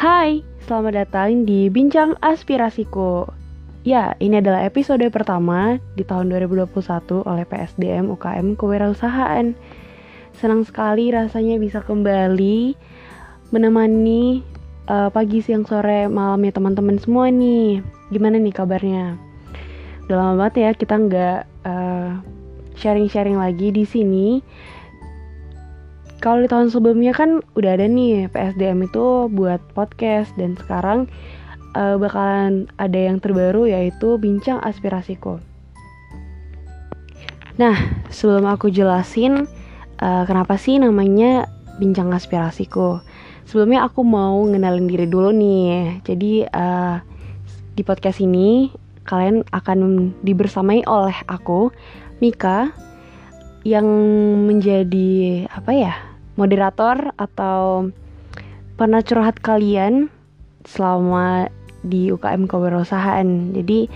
Hai, selamat datang di Bincang Aspirasiku. Ya, ini adalah episode pertama di tahun 2021 oleh PSDM UKM Kewirausahaan. Senang sekali rasanya bisa kembali menemani uh, pagi, siang, sore, malamnya teman-teman semua nih. Gimana nih kabarnya? Udah lama banget ya kita nggak uh, sharing-sharing lagi di sini kalau di tahun sebelumnya kan udah ada nih PSDM itu buat podcast dan sekarang uh, bakalan ada yang terbaru yaitu bincang aspirasiku. Nah, sebelum aku jelasin uh, kenapa sih namanya bincang aspirasiku, sebelumnya aku mau ngenalin diri dulu nih. Jadi uh, di podcast ini kalian akan dibersamai oleh aku, Mika, yang menjadi apa ya moderator atau pernah curhat kalian selama di UKM kewirausahaan. Jadi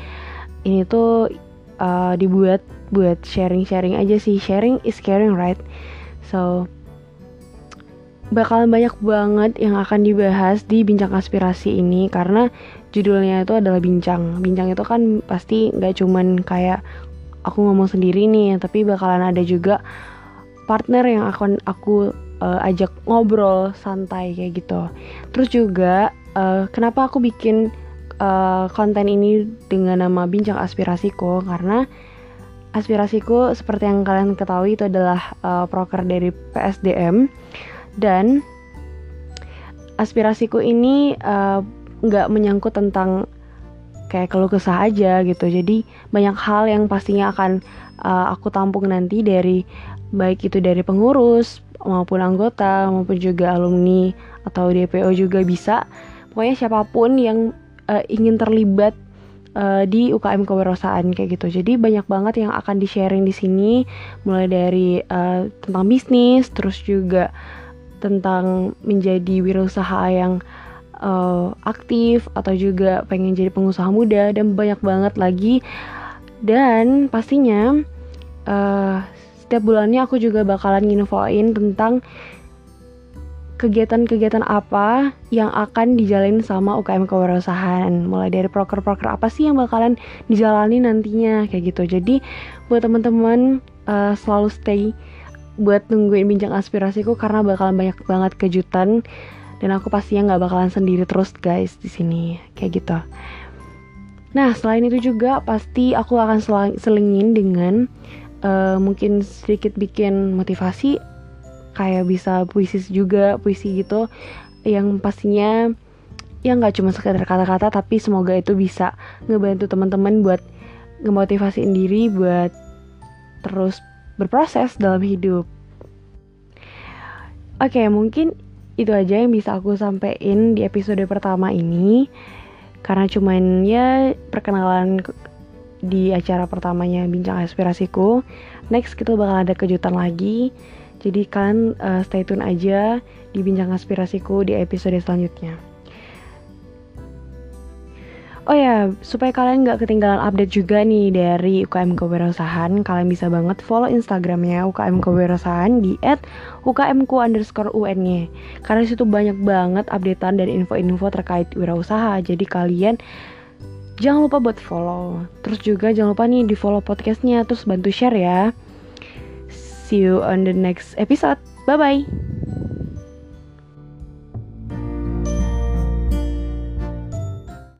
ini tuh uh, dibuat buat sharing-sharing aja sih. Sharing is caring, right? So bakalan banyak banget yang akan dibahas di bincang aspirasi ini karena judulnya itu adalah bincang. Bincang itu kan pasti nggak cuman kayak aku ngomong sendiri nih, tapi bakalan ada juga partner yang akan aku uh, ajak ngobrol santai kayak gitu. Terus juga uh, kenapa aku bikin uh, konten ini dengan nama Bincang Aspirasiku karena aspirasiku seperti yang kalian ketahui itu adalah uh, proker dari PSDM dan aspirasiku ini nggak menyangkut tentang kayak keluh kesah aja gitu. Jadi banyak hal yang pastinya akan uh, aku tampung nanti dari baik itu dari pengurus, maupun anggota maupun juga alumni atau DPO juga bisa. Pokoknya siapa pun yang uh, ingin terlibat uh, di UKM kewirausahaan kayak gitu. Jadi banyak banget yang akan di sharing di sini. Mulai dari uh, tentang bisnis terus juga tentang menjadi wirausaha yang uh, aktif atau juga pengen jadi pengusaha muda dan banyak banget lagi. Dan pastinya uh, setiap bulannya aku juga bakalan nginfoin tentang kegiatan-kegiatan apa yang akan dijalin sama UKM kewirausahaan. Mulai dari proker-proker apa sih yang bakalan dijalani nantinya kayak gitu. Jadi buat teman-teman uh, selalu stay buat nungguin bincang aspirasiku karena bakalan banyak banget kejutan dan aku pastinya nggak bakalan sendiri terus guys di sini. Kayak gitu. Nah selain itu juga pasti aku akan selingin dengan uh, mungkin sedikit bikin motivasi. Kayak bisa puisi juga puisi gitu. Yang pastinya ya nggak cuma sekedar kata-kata tapi semoga itu bisa ngebantu teman-teman buat ngemotivasiin diri buat terus berproses dalam hidup. Oke, okay, mungkin itu aja yang bisa aku sampaikan di episode pertama ini. Karena cuman ya perkenalan di acara pertamanya Bincang Aspirasiku. Next kita bakal ada kejutan lagi. Jadi kalian uh, stay tune aja di Bincang Aspirasiku di episode selanjutnya. Oh ya, supaya kalian nggak ketinggalan update juga nih dari UKM Kewirausahaan, kalian bisa banget follow Instagramnya UKM Kewirausahaan di un Karena situ banyak banget updatean dan info-info terkait wirausaha. Jadi kalian Jangan lupa buat follow. Terus juga jangan lupa nih di follow podcastnya, terus bantu share ya. See you on the next episode. Bye bye.